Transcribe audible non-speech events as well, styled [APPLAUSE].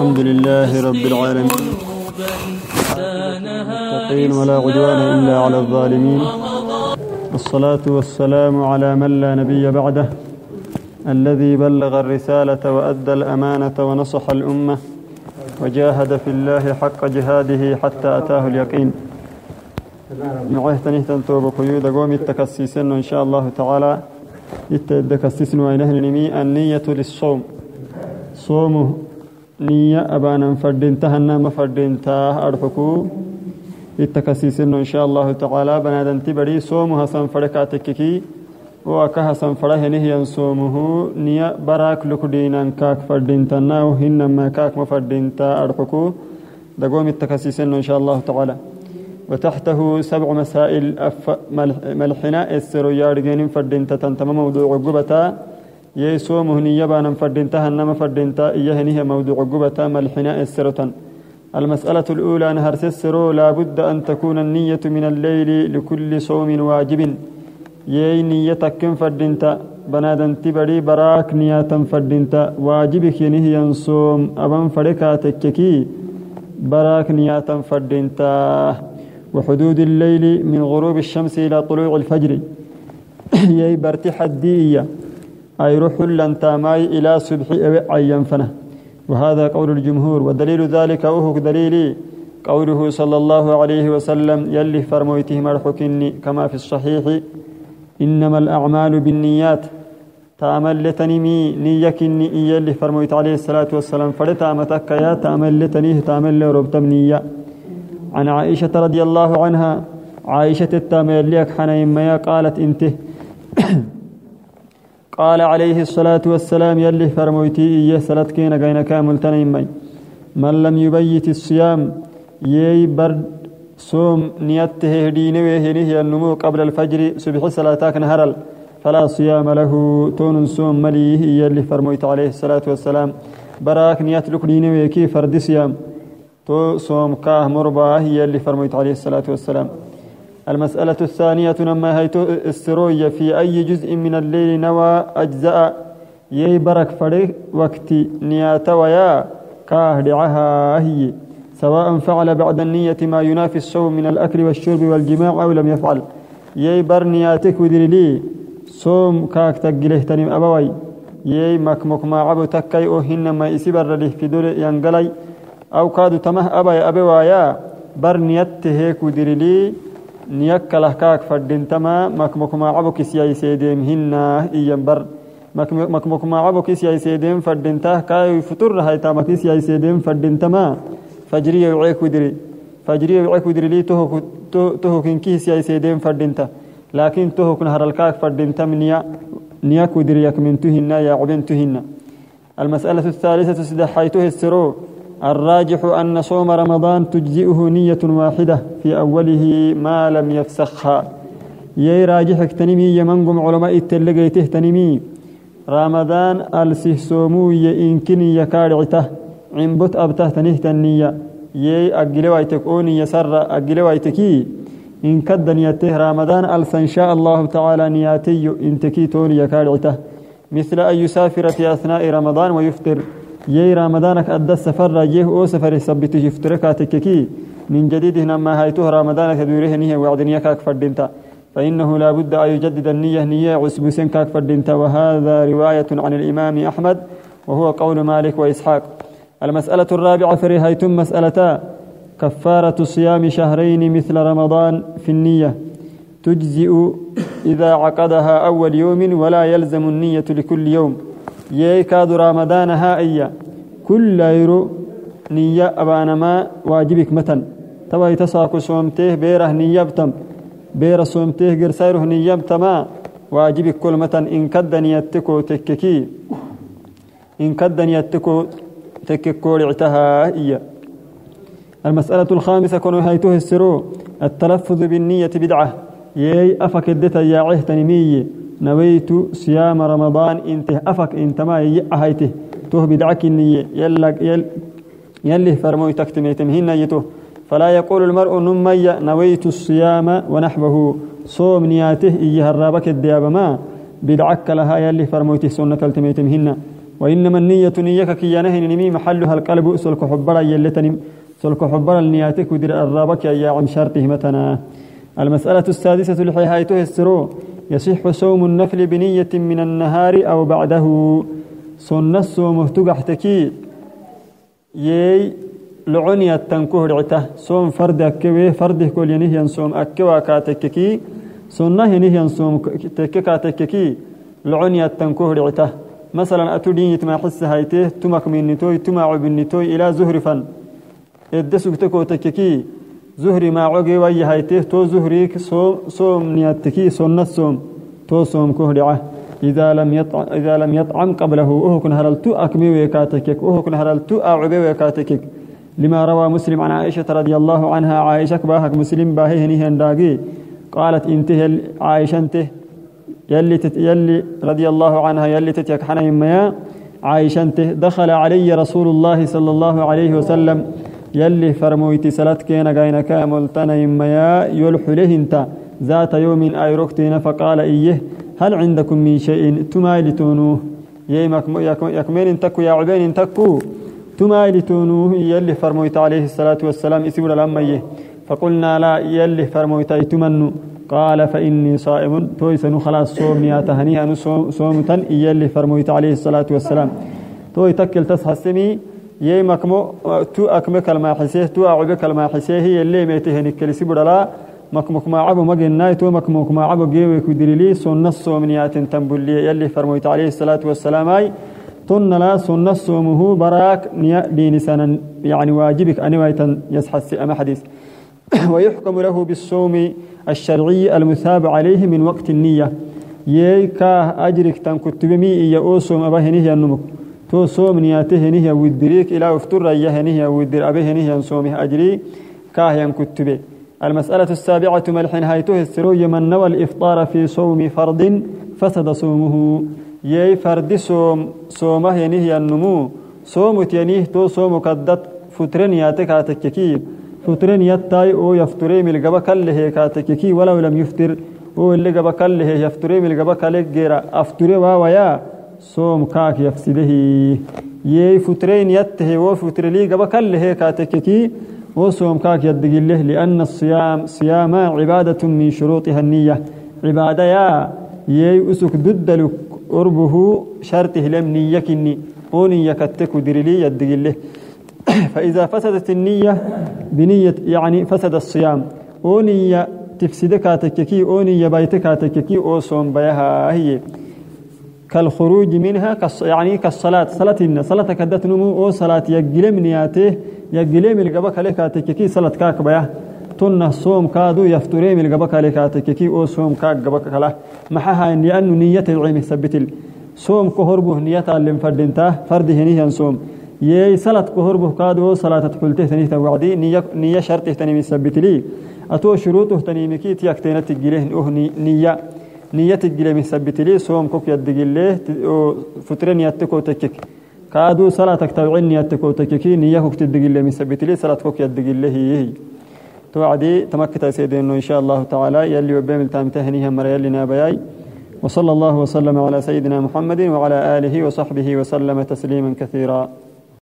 الحمد لله رب العالمين. المتقين ولا عدوان إلا على الظالمين. والصلاة والسلام على من لا نبي بعده الذي بلغ الرسالة وأدى الأمانة ونصح الأمة وجاهد في الله حق جهاده حتى أتاه اليقين. نعيه تنتوب قيود قوم التكسيسن إن شاء الله تعالى. يتدكسسن وينهن نمي النية للصوم. صومه نية أبانا فردنتها النام فردنتها أرفكو. التكسيسن إن شاء الله تعالى. بنادن تبري صومها سنفركاتككي وكها سنفره نهي صومه نية براك لكدينا كاك فردنتنا وهنما كاك مفردنتا أرفكو. دقوم التكسيسن إن شاء الله تعالى. وتحته سبع مسائل أف ملحنا. السر يارجين فردنتا تنتم موضوع قبتا. يسومه نيبانا فردنتا هنما فردنتا إيه هي موضوع قبتا ملحنا السرة المسألة الأولى نهر السرو لا بد أن تكون النية من الليل لكل صوم واجب. يي نيتك كم فردنتا بنادن تبري براك نياتا فردنتا واجبك ينهي صوم. أبن فركاتك براك نياتا فردنتا وحدود الليل من غروب الشمس إلى طلوع الفجر. [CLEARS THROAT] يي برتي حدية أي روح لن تاماي إلى صبح عين فنه. وهذا قول الجمهور ودليل ذلك وهو دليلي قوله صلى الله عليه وسلم يلي فرمويته مرحكني كما في الصحيح إنما الأعمال بالنيات. تعمل لتنمي نيكني يلي فرمويت عليه الصلاة والسلام فلتعمتك يا تعمل لتنيه تعمل لربتم نية عن عائشة رضي الله عنها عائشة التامل ليك حنين ما قالت إنته قال عليه الصلاة والسلام يلي فرمويتي إيه سلت كينا قينا كامل تنيمي. من لم يبيت الصيام يي برد صوم نيته هدينه وهنه النمو قبل الفجر صبح صلاتك نهرل. فلا صيام له تون صوم مليه يلي فرمويت عليه الصلاة والسلام. براك نيات لكنين ويكي فرد صيام. تو صوم كاه مرباه يلي فرمويت عليه الصلاة والسلام. المسألة الثانية نما هيتو السروية في أي جزء من الليل نوى أجزاء يي برك فريق وقت نيات ويا كاه دعها هي. سواء فعل بعد النية ما ينافي الصوم من الأكل والشرب والجماع أو لم يفعل. يي بر نياتك ودري لي. صوم كاك تقله تنم أبوي. يي مكمك ما عبو تكي أوهن ما إسبر له في دور ينقلي. أو كادو تمه أبا أبوايا بر نيته هيك ودري لي. نيك لهكاك فردنتما مكمك ما عبو كسياي سيديم هنا إيام بر. مكمك ما عبو كسياي سيديم فردنته كاي فطر هايتا مكسياي سيديم فردنتما فجرية وعيك ودري فجرية وعيك ودري لي تهو تهو كن كيس يا سيدين فردنتا لكن تهو كن هر الكاك فردنتا من يا نياك ودري يك من تهنا يا عبن تهنا المسألة الثالثة سدحيته السرو الراجح أن صوم رمضان تجزئه نية واحدة في أوله ما لم يفسخها. يي راجح اكتنمي يمنقم علماء التلقيته تنمي. رمضان ألسه سومو يإنكني يكارعته عمبت أبته تنهت النية يي أجل وايتك أوني يسر أجل وايتكي إن كد نيته رمضان ألس إن شاء الله تعالى نياتي إنتكي توني يكارعته مثل أن يسافر في أثناء رمضان ويفطر. يي رمضانك أدى السفر يه أو سفر سبت يفتركاتككي من جديد ما هايته رمضانك دوره نيه وعد نيكاك فردنتا فإنه لا بد أن يجدد النية نية عسبسين كاك فردنتا وهذا رواية عن الإمام أحمد وهو قول مالك وإسحاق. المسألة الرابعة فرهيتم مسألتا كفارة صيام شهرين مثل رمضان في النية. تجزئ إذا عقدها أول يوم ولا يلزم النية لكل يوم. يكاد رمضان هائية كل يرو نية أبانما واجبك متن. توا يتساكو صومته بيره نية بتم. بيره صومته قرسيره نية بتما. واجبك كل متن. إن كد نيتكو تككي. إن كد نيتكو تككول اعتها هي. المسألة الخامسة كن هيته السرو. التلفظ بالنية بدعة. يي أفك الدتا يا عهتنمي نويت صيام رمضان انت أفك انت ما يأهيته. تو بدعك النية يلا يل يلي فرموي تكتميتمهن يته فلا يقول المرء نمي نويت الصيام ونحبه صوم نياته إيه الرابك الدياب ما. بدعك لها يلي فرمويته سنة التميتمهن وإنما النية نيك كي ينهي نمي محلها القلب. سلك حبرا يلتنم. سلك حبرا النياتك ودر الرابك يا عم شرطه متنا. المسألة السادسة الحيحيته السرو يصح صوم النفل بنية من النهار أو بعده. سنة صوم تقحتكي يي لعني التنكه رعته صوم فرد أكوي فرد كل ينهي صوم أكوا كاتككي سنة ينهي صوم تككاتككي لعني التنكه رعته مثلا أتودين يتما حس هايته. تمك من نتوي تما عب النتوي إلى زهر فن. إدسك تكو تككي زهري ما عقي وي هايته تو زهريك صوم صوم نياتكي سنة صوم تو صوم كهرعه إذا لم يطعم إذا لم يطعم قبله أهو كن هرلتو أكمي ويكاتكك أهو كن هرلتو أعبي ويكاتكك لما روى مسلم عن عائشة رضي الله عنها عائشة باهك مسلم باهي هنيه هنداقي. قالت انتهي عائشة انته يلي تت يلي رضي الله عنها يلي تتيك حنا يميا عائشة انته دخل علي رسول الله صلى الله عليه وسلم. يلي فرمويتي سلت كينا قاينا كامل تنا يميا يلحله انت ذات يوم ايروكتين فقال إيه؟ هل عندكم من شيء تمايلتونوه يكمين انتكو يا عبين انتكو تمايلتونوه يلي فرمويت عليه الصلاة والسلام اسمنا لما فقلنا لا يلي فرمويت تمنو. قال فإني صائم. تويسن خلاص صوم يا تهنيها صوم تن يلي فرمويت عليه الصلاة والسلام. توي تكل تصحى يي مكمو تو أكمك الما حسيه تو أعبك الما حسيه يلي ميتهنك كلسي بدلا مكمك ما عبو مجناي تو مكمك ما عبو جيوي كدريلي سنة صومنيات تنبلي يلي فرمويت عليه الصلاة والسلام أي. تن لا سنة صومه براك نيا دين سنة يعني واجبك أنا ويتن يسحس أما حديث. [COUGHS] ويحكم له بالصوم الشرعي المثاب عليه من وقت النية. يكا أجرك تن كتب مي إيا أوسوم أبا هنيه النمك تو صوم نياته هنيه ودريك إلى افتر ريه هنيه ودر أبا هنيه صومه أجري كاه كتبه المسألة السابعة ملحن هايته السروي من نوى الإفطار في صوم فرض فسد صومه يي فرد صوم صومه ينهي النمو صوم ينيه تو صوم قدت فترن ياتك هاتككي فترن يتاي أو يفتري من الجبا كله كاتككي ولو لم يفطر أو اللي جبا كله يفتري من الجبا كله غير افتري ويا صوم كاك يفسده. يي فترين يته وفترلي جبا كله كاتككي وصوم كاك يدقله لأن الصيام صيام عبادة من شروطها النية. عبادة يا يي أسك ددلك قربه شرطه لم نيكني ونية كتك درلي يدقله [COUGHS] فإذا فسدت النية بنية يعني فسد الصيام. ونية تفسد كاتككي ونية بيت كاتككي أو صوم بيها هي. كالخروج منها كالص... يعني كالصلاة. صلاة إن صلاة كدت نمو أو صلاة يقلم نياته يقلم القبك عليك كاتككي صلاة كاك بيها تنه صوم كادو يفتري من القبك عليك كاتككي أو صوم كاك قبك كلا. محها إن لأنه نية العلم ثبت صوم كهربه نية اللي فردنته فرد هنيه صوم. يي صلاة كهربه كادو صلاة تقولته تنيه توعدي نية نية شرط تنمي ثبت لي أتو شروطه تنميكي تيكتينة تجيله نية. نية تجيله مثبت لي صوم كوك يدجيله فترين يتكو تكك كادو صلاة توعين نيتكو تككي نية كوك تدجيله مثبت لي صلاة كوك يدجيله هي هي. توعدي تمكت سيدنا إن شاء الله تعالى يلي وبيم التامتهنيها مريا لنا بياي وصلى الله وسلم على سيدنا محمد وعلى آله وصحبه وسلم تسليما كثيرا.